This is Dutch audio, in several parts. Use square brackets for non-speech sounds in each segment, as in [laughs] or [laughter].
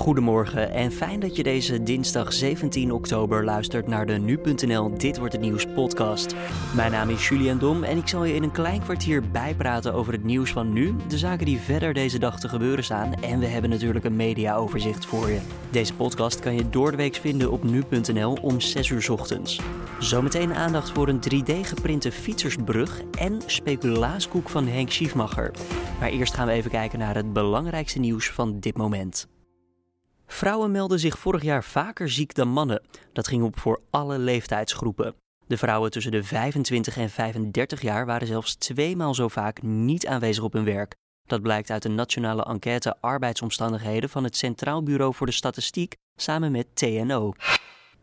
Goedemorgen en fijn dat je deze dinsdag 17 oktober luistert naar de Nu.nl Dit Wordt Het Nieuws podcast. Mijn naam is Julian Dom en ik zal je in een klein kwartier bijpraten over het nieuws van nu, de zaken die verder deze dag te gebeuren staan en we hebben natuurlijk een mediaoverzicht voor je. Deze podcast kan je door de week vinden op Nu.nl om 6 uur ochtends. Zometeen aandacht voor een 3D geprinte fietsersbrug en speculaaskoek van Henk Schiefmacher. Maar eerst gaan we even kijken naar het belangrijkste nieuws van dit moment. Vrouwen melden zich vorig jaar vaker ziek dan mannen. Dat ging op voor alle leeftijdsgroepen. De vrouwen tussen de 25 en 35 jaar waren zelfs tweemaal zo vaak niet aanwezig op hun werk. Dat blijkt uit een nationale enquête arbeidsomstandigheden van het Centraal Bureau voor de Statistiek samen met TNO.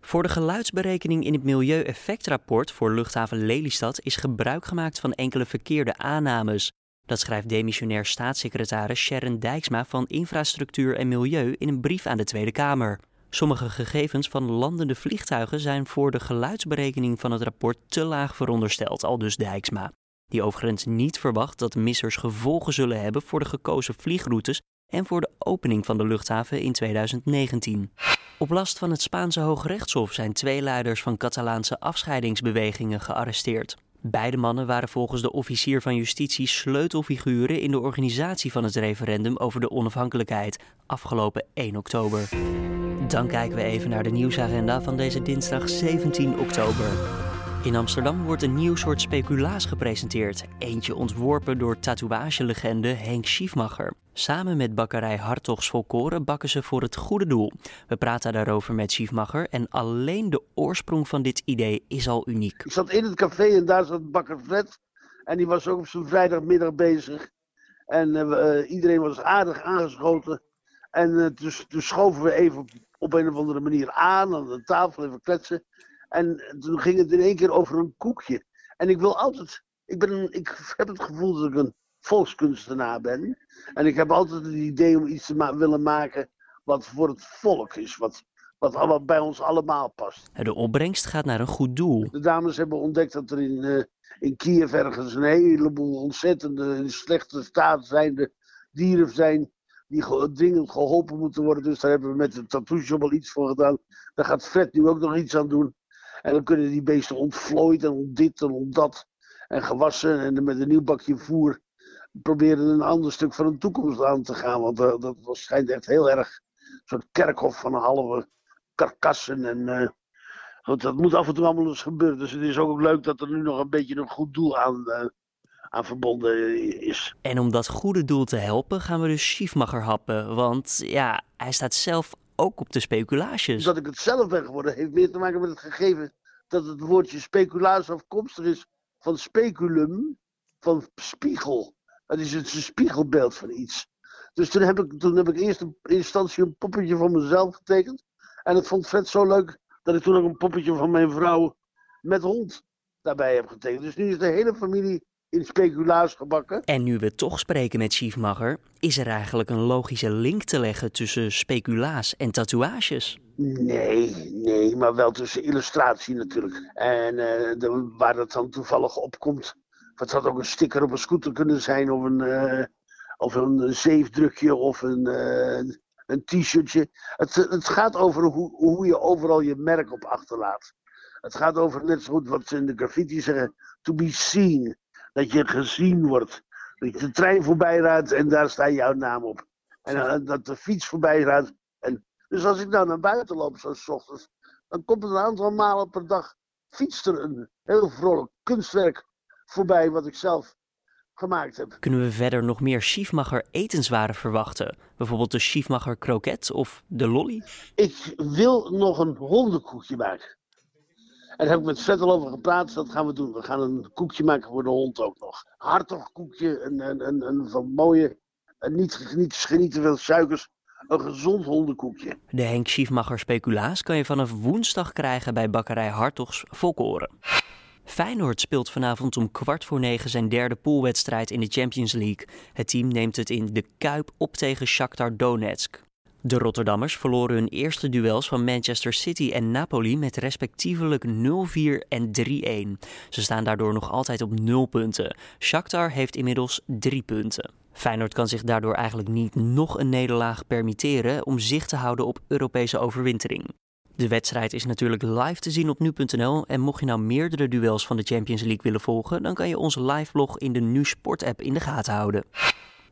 Voor de geluidsberekening in het Milieueffectrapport voor luchthaven Lelystad is gebruik gemaakt van enkele verkeerde aannames. Dat schrijft demissionair staatssecretaris Sharon Dijksma van Infrastructuur en Milieu in een brief aan de Tweede Kamer. Sommige gegevens van landende vliegtuigen zijn voor de geluidsberekening van het rapport te laag verondersteld, al dus Dijksma. Die overigens niet verwacht dat missers gevolgen zullen hebben voor de gekozen vliegroutes en voor de opening van de luchthaven in 2019. Op last van het Spaanse Hoogrechtshof zijn twee leiders van Catalaanse afscheidingsbewegingen gearresteerd. Beide mannen waren volgens de officier van justitie sleutelfiguren in de organisatie van het referendum over de onafhankelijkheid afgelopen 1 oktober. Dan kijken we even naar de nieuwsagenda van deze dinsdag 17 oktober. In Amsterdam wordt een nieuw soort speculaas gepresenteerd. Eentje ontworpen door tatoeagelegende Henk Schiefmacher. Samen met bakkerij Hartogs Volkoren bakken ze voor het goede doel. We praten daarover met Schiefmacher en alleen de oorsprong van dit idee is al uniek. Ik zat in het café en daar zat bakker Fred. En die was ook op zijn vrijdagmiddag bezig. En uh, iedereen was aardig aangeschoten. En uh, dus, dus schoven we even op, op een of andere manier aan, aan de tafel, even kletsen. En toen ging het in één keer over een koekje. En ik wil altijd, ik, ben, ik heb het gevoel dat ik een volkskunstenaar ben. En ik heb altijd het idee om iets te ma willen maken wat voor het volk is. Wat, wat allemaal bij ons allemaal past. De opbrengst gaat naar een goed doel. De dames hebben ontdekt dat er in, uh, in Kiev ergens een heleboel ontzettende, in slechte staat zijnde dieren zijn die dringend geholpen moeten worden. Dus daar hebben we met de tattoo al iets voor gedaan. Daar gaat Fred nu ook nog iets aan doen. En dan kunnen die beesten ontvlooid en om dit en om dat. En gewassen en met een nieuw bakje voer proberen een ander stuk van de toekomst aan te gaan. Want uh, dat schijnt echt heel erg een soort kerkhof van een halve karkassen. En uh, dat moet af en toe allemaal eens gebeuren. Dus het is ook leuk dat er nu nog een beetje een goed doel aan, uh, aan verbonden is. En om dat goede doel te helpen gaan we dus Schiefmacher happen. Want ja, hij staat zelf ook op de speculaties. Dat ik het zelf ben geworden heeft meer te maken met het gegeven dat het woordje speculaas afkomstig is van speculum, van spiegel. Het is een spiegelbeeld van iets. Dus toen heb ik, toen heb ik eerst in instantie een poppetje van mezelf getekend. En dat vond Fred zo leuk dat ik toen ook een poppetje van mijn vrouw met hond daarbij heb getekend. Dus nu is de hele familie in speculaas gebakken. En nu we toch spreken met Schiefmacher, is er eigenlijk een logische link te leggen tussen speculaas en tatoeages? Nee, nee, maar wel tussen illustratie natuurlijk. En uh, de, waar dat dan toevallig opkomt. Het had ook een sticker op een scooter kunnen zijn, of een, uh, of een zeefdrukje, of een, uh, een t-shirtje. Het, het gaat over hoe, hoe je overal je merk op achterlaat. Het gaat over net zo goed wat ze in de graffiti zeggen: to be seen dat je gezien wordt. Dat je de trein voorbij rijdt en daar staat jouw naam op. En dat de fiets voorbij rijdt. En, dus als ik nou naar buiten loop, zo s ochtends, dan komt er een aantal malen per dag fietst er een heel vrolijk kunstwerk voorbij wat ik zelf gemaakt heb. Kunnen we verder nog meer Schiefmacher etenswaren verwachten? Bijvoorbeeld de Schiefmacher kroket of de lolly? Ik wil nog een hondenkoekje maken. Daar heb ik met al over gepraat. Dat gaan we doen. We gaan een koekje maken voor de hond ook nog. Hartig koekje. Een, een, een, een van mooie. Een niet, niet, niet te veel suikers. Een gezond hondenkoekje. De Henk Schiefmacher speculaas kan je vanaf woensdag krijgen bij bakkerij Hartogs Volkoren. Feyenoord speelt vanavond om kwart voor negen zijn derde poolwedstrijd in de Champions League. Het team neemt het in de Kuip op tegen Shakhtar Donetsk. De Rotterdammers verloren hun eerste duels van Manchester City en Napoli met respectievelijk 0-4 en 3-1. Ze staan daardoor nog altijd op 0 punten. Shakhtar heeft inmiddels 3 punten. Feyenoord kan zich daardoor eigenlijk niet nog een nederlaag permitteren om zicht te houden op Europese overwintering. De wedstrijd is natuurlijk live te zien op nu.nl en mocht je nou meerdere duels van de Champions League willen volgen, dan kan je onze liveblog in de Nu Sport app in de gaten houden.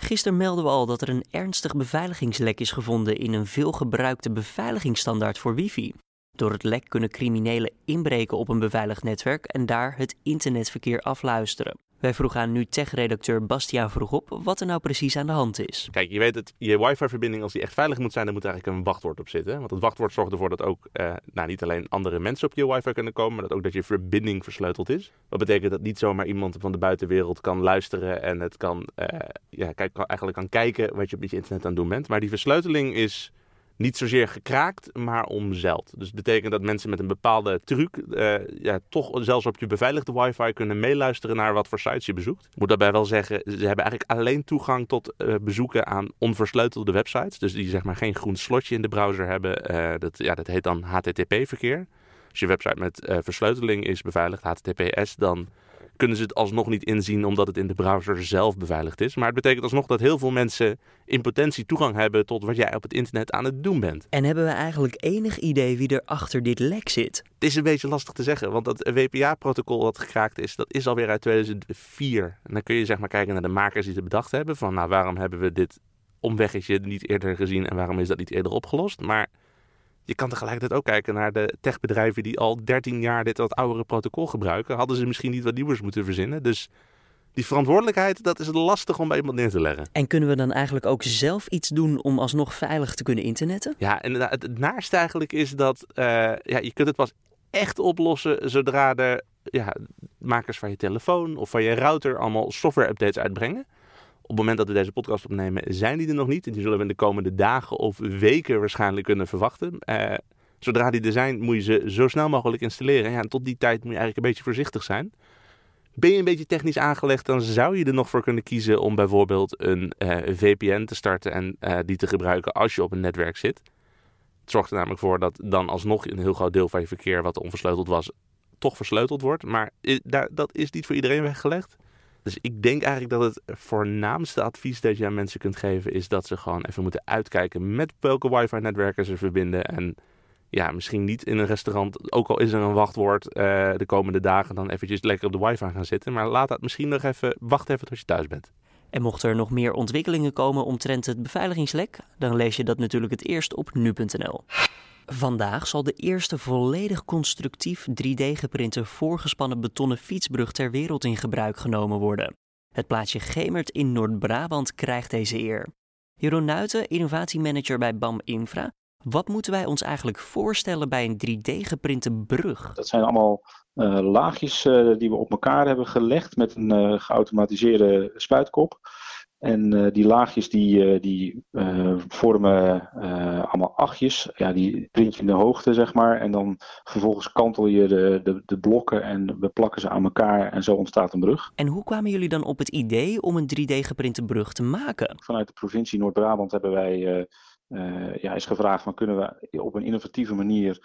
Gisteren melden we al dat er een ernstig beveiligingslek is gevonden in een veelgebruikte beveiligingsstandaard voor wifi. Door het lek kunnen criminelen inbreken op een beveiligd netwerk en daar het internetverkeer afluisteren. Wij vroegen aan nu tech-redacteur Bastiaan vroeg op wat er nou precies aan de hand is. Kijk, je weet dat je wifi-verbinding, als die echt veilig moet zijn, dan moet er eigenlijk een wachtwoord op zitten. Want het wachtwoord zorgt ervoor dat ook eh, nou, niet alleen andere mensen op je wifi kunnen komen, maar dat ook dat je verbinding versleuteld is. Wat betekent dat niet zomaar iemand van de buitenwereld kan luisteren en het kan, uh, ja, kijk, eigenlijk kan kijken wat je op je internet aan het doen bent. Maar die versleuteling is niet zozeer gekraakt, maar omzeild. Dus dat betekent dat mensen met een bepaalde truc uh, ja, toch zelfs op je beveiligde wifi kunnen meeluisteren naar wat voor sites je bezoekt. Ik moet daarbij wel zeggen, ze hebben eigenlijk alleen toegang tot uh, bezoeken aan onversleutelde websites. Dus die zeg maar geen groen slotje in de browser hebben. Uh, dat, ja, dat heet dan HTTP-verkeer. Als je website met versleuteling is beveiligd, HTTPS, dan kunnen ze het alsnog niet inzien omdat het in de browser zelf beveiligd is. Maar het betekent alsnog dat heel veel mensen in potentie toegang hebben tot wat jij op het internet aan het doen bent. En hebben we eigenlijk enig idee wie er achter dit lek zit? Het is een beetje lastig te zeggen, want dat WPA-protocol dat gekraakt is, dat is alweer uit 2004. En dan kun je zeg maar kijken naar de makers die het bedacht hebben, van nou waarom hebben we dit omweggetje niet eerder gezien en waarom is dat niet eerder opgelost. Maar je kan tegelijkertijd ook kijken naar de techbedrijven die al 13 jaar dit wat oudere protocol gebruiken. Hadden ze misschien niet wat nieuws moeten verzinnen. Dus die verantwoordelijkheid, dat is lastig om bij iemand neer te leggen. En kunnen we dan eigenlijk ook zelf iets doen om alsnog veilig te kunnen internetten? Ja, en het, naarste eigenlijk is dat uh, ja, je kunt het pas echt oplossen zodra de ja, makers van je telefoon of van je router allemaal software updates uitbrengen. Op het moment dat we deze podcast opnemen, zijn die er nog niet. Die zullen we in de komende dagen of weken waarschijnlijk kunnen verwachten. Uh, zodra die er zijn, moet je ze zo snel mogelijk installeren. Ja, en tot die tijd moet je eigenlijk een beetje voorzichtig zijn. Ben je een beetje technisch aangelegd, dan zou je er nog voor kunnen kiezen om bijvoorbeeld een uh, VPN te starten en uh, die te gebruiken als je op een netwerk zit. Het zorgt er namelijk voor dat dan alsnog een heel groot deel van je verkeer wat onversleuteld was, toch versleuteld wordt. Maar dat is niet voor iedereen weggelegd. Dus ik denk eigenlijk dat het voornaamste advies dat je aan mensen kunt geven is dat ze gewoon even moeten uitkijken met welke wifi-netwerken ze verbinden. En ja, misschien niet in een restaurant, ook al is er een wachtwoord uh, de komende dagen, dan eventjes lekker op de wifi gaan zitten. Maar laat dat misschien nog even, wacht even tot je thuis bent. En mochten er nog meer ontwikkelingen komen omtrent het beveiligingslek, dan lees je dat natuurlijk het eerst op nu.nl. Vandaag zal de eerste volledig constructief 3D-geprinte voorgespannen betonnen fietsbrug ter wereld in gebruik genomen worden. Het plaatsje Gemert in Noord-Brabant krijgt deze eer. Jeroen Nuiten, innovatiemanager bij BAM Infra. Wat moeten wij ons eigenlijk voorstellen bij een 3D-geprinte brug? Dat zijn allemaal uh, laagjes uh, die we op elkaar hebben gelegd met een uh, geautomatiseerde spuitkop. En uh, die laagjes die, uh, die uh, vormen allemaal achtjes. Ja, die print je in de hoogte, zeg maar. En dan vervolgens kantel je de, de, de blokken en we plakken ze aan elkaar en zo ontstaat een brug. En hoe kwamen jullie dan op het idee om een 3D-geprinte brug te maken? Vanuit de provincie Noord-Brabant hebben wij ja, is gevraagd van kunnen we op een innovatieve manier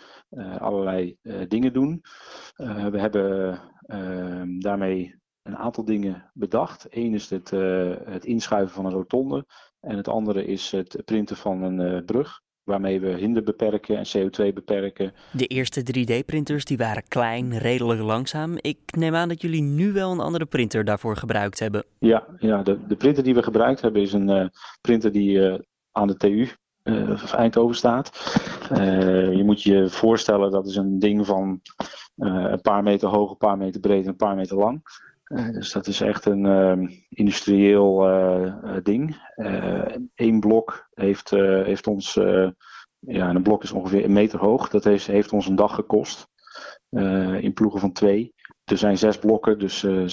allerlei dingen doen. we hebben daarmee een aantal dingen bedacht. Eén is het, uh, het inschuiven van een rotonde. En het andere is het printen van een uh, brug. Waarmee we hinder beperken en CO2 beperken. De eerste 3D-printers die waren klein, redelijk langzaam. Ik neem aan dat jullie nu wel een andere printer daarvoor gebruikt hebben. Ja, ja de, de printer die we gebruikt hebben is een uh, printer die aan de TU uh, Eindhoven staat. Je moet je voorstellen dat is een ding van een paar meter hoog, een paar meter breed en een paar meter lang. Uh, dus dat is echt een uh, industrieel uh, ding. Eén blok heeft, heeft ons, ja, een blok is ongeveer een meter hoog. Dat heeft, heeft ons een dag gekost. in ploegen van twee. Er zijn zes blokken, dus uh,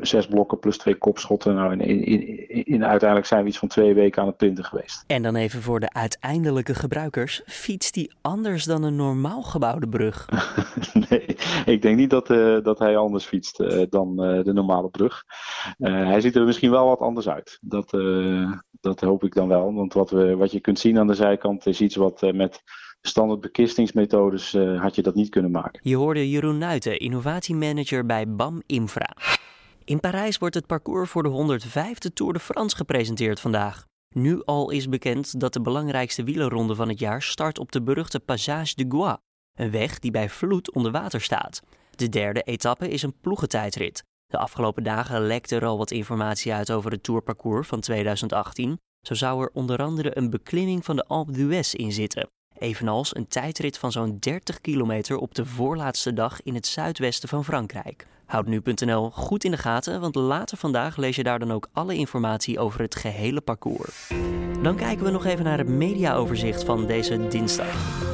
zes blokken plus twee kopschotten. Nou, in, in, in, uiteindelijk zijn we iets van twee weken aan het printen geweest. En dan even voor de uiteindelijke gebruikers. Fietst die anders dan een normaal gebouwde brug? [laughs] nee, ik denk niet dat, uh, dat hij anders fietst uh, dan de normale brug. hij ziet er misschien wel wat anders uit. Dat, dat hoop ik dan wel. Want wat, we, wat je kunt zien aan de zijkant is iets wat met standaard bekistingsmethodes uh, had je dat niet kunnen maken. Je hoorde Jeroen Nuiten, innovatiemanager bij BAM Infra. In Parijs wordt het parcours voor de 105e Tour de France gepresenteerd vandaag. Nu al is bekend dat de belangrijkste wielerronde van het jaar start op de beruchte Passage de Gois, een weg die bij vloed onder water staat. De derde etappe is een ploegentijdrit. De afgelopen dagen lekte er al wat informatie uit over het tourparcours van 2018. Zo zou er onder andere een beklimming van de Alpe d'Huez in zitten. Evenals een tijdrit van zo'n 30 kilometer op de voorlaatste dag in het zuidwesten van Frankrijk. Houd nu.nl goed in de gaten, want later vandaag lees je daar dan ook alle informatie over het gehele parcours. Dan kijken we nog even naar het mediaoverzicht van deze dinsdag.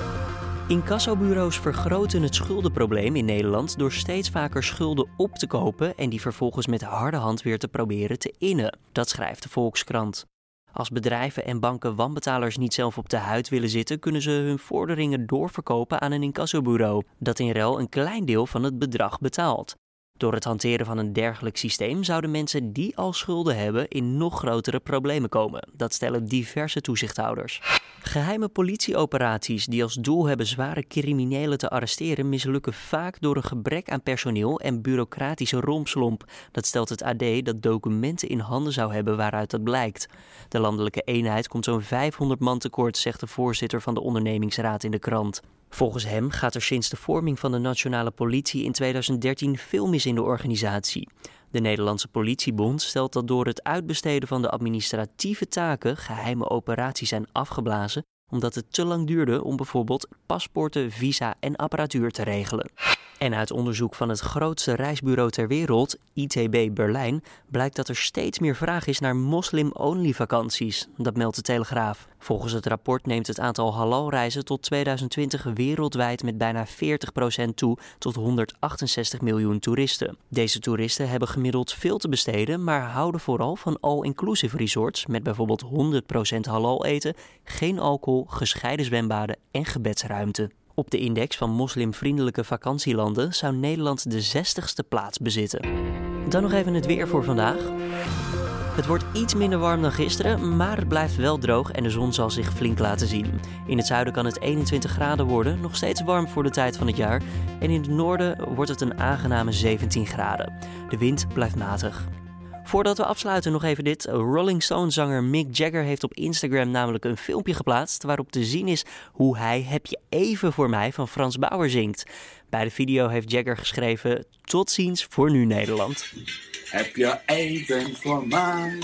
Incassobureaus vergroten het schuldenprobleem in Nederland door steeds vaker schulden op te kopen en die vervolgens met harde hand weer te proberen te innen. Dat schrijft de Volkskrant. Als bedrijven en banken wanbetalers niet zelf op de huid willen zitten, kunnen ze hun vorderingen doorverkopen aan een incassobureau, dat in ruil een klein deel van het bedrag betaalt. Door het hanteren van een dergelijk systeem zouden mensen die al schulden hebben in nog grotere problemen komen. Dat stellen diverse toezichthouders. Geheime politieoperaties die als doel hebben zware criminelen te arresteren mislukken vaak door een gebrek aan personeel en bureaucratische rompslomp. Dat stelt het AD dat documenten in handen zou hebben waaruit dat blijkt. De landelijke eenheid komt zo'n 500 man tekort, zegt de voorzitter van de ondernemingsraad in de krant. Volgens hem gaat er sinds de vorming van de nationale politie in 2013 veel mis in de organisatie. De Nederlandse Politiebond stelt dat door het uitbesteden van de administratieve taken geheime operaties zijn afgeblazen omdat het te lang duurde om bijvoorbeeld paspoorten, visa en apparatuur te regelen. En uit onderzoek van het grootste reisbureau ter wereld, ITB Berlijn, blijkt dat er steeds meer vraag is naar moslim-only vakanties. Dat meldt de Telegraaf. Volgens het rapport neemt het aantal halalreizen tot 2020 wereldwijd met bijna 40% toe tot 168 miljoen toeristen. Deze toeristen hebben gemiddeld veel te besteden, maar houden vooral van all-inclusive resorts met bijvoorbeeld 100% halal eten, geen alcohol, gescheiden zwembaden en gebedsruimte. Op de index van moslimvriendelijke vakantielanden zou Nederland de 60ste plaats bezitten. Dan nog even het weer voor vandaag. Het wordt iets minder warm dan gisteren, maar het blijft wel droog en de zon zal zich flink laten zien. In het zuiden kan het 21 graden worden, nog steeds warm voor de tijd van het jaar. En in het noorden wordt het een aangename 17 graden. De wind blijft matig. Voordat we afsluiten nog even dit. Rolling Stone-zanger Mick Jagger heeft op Instagram namelijk een filmpje geplaatst waarop te zien is hoe hij Heb je even voor mij van Frans Bauer zingt. Bij de video heeft Jagger geschreven tot ziens voor nu Nederland. Heb je even voor mij?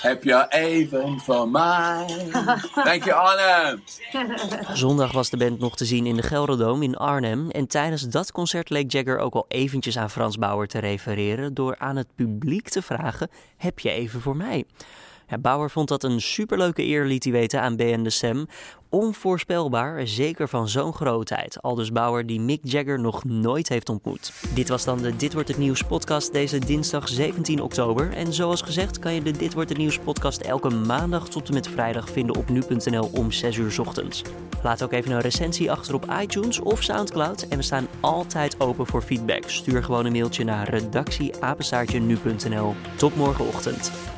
Heb je even voor mij? [laughs] Dank je Arnhem. [laughs] Zondag was de band nog te zien in de Gelderdoom in Arnhem. En tijdens dat concert leek Jagger ook al eventjes aan Frans Bauer te refereren... door aan het publiek te vragen, heb je even voor mij? Ja, Bauer vond dat een superleuke eer, liet hij weten aan BN De Stem. Onvoorspelbaar, zeker van zo'n grootheid. Aldus Bauer die Mick Jagger nog nooit heeft ontmoet. Dit was dan de Dit Wordt Het Nieuws podcast deze dinsdag 17 oktober. En zoals gezegd kan je de Dit Wordt Het Nieuws podcast elke maandag tot en met vrijdag vinden op nu.nl om 6 uur ochtends. Laat ook even een recensie achter op iTunes of Soundcloud. En we staan altijd open voor feedback. Stuur gewoon een mailtje naar redactieapenstaartje nu.nl. Tot morgenochtend.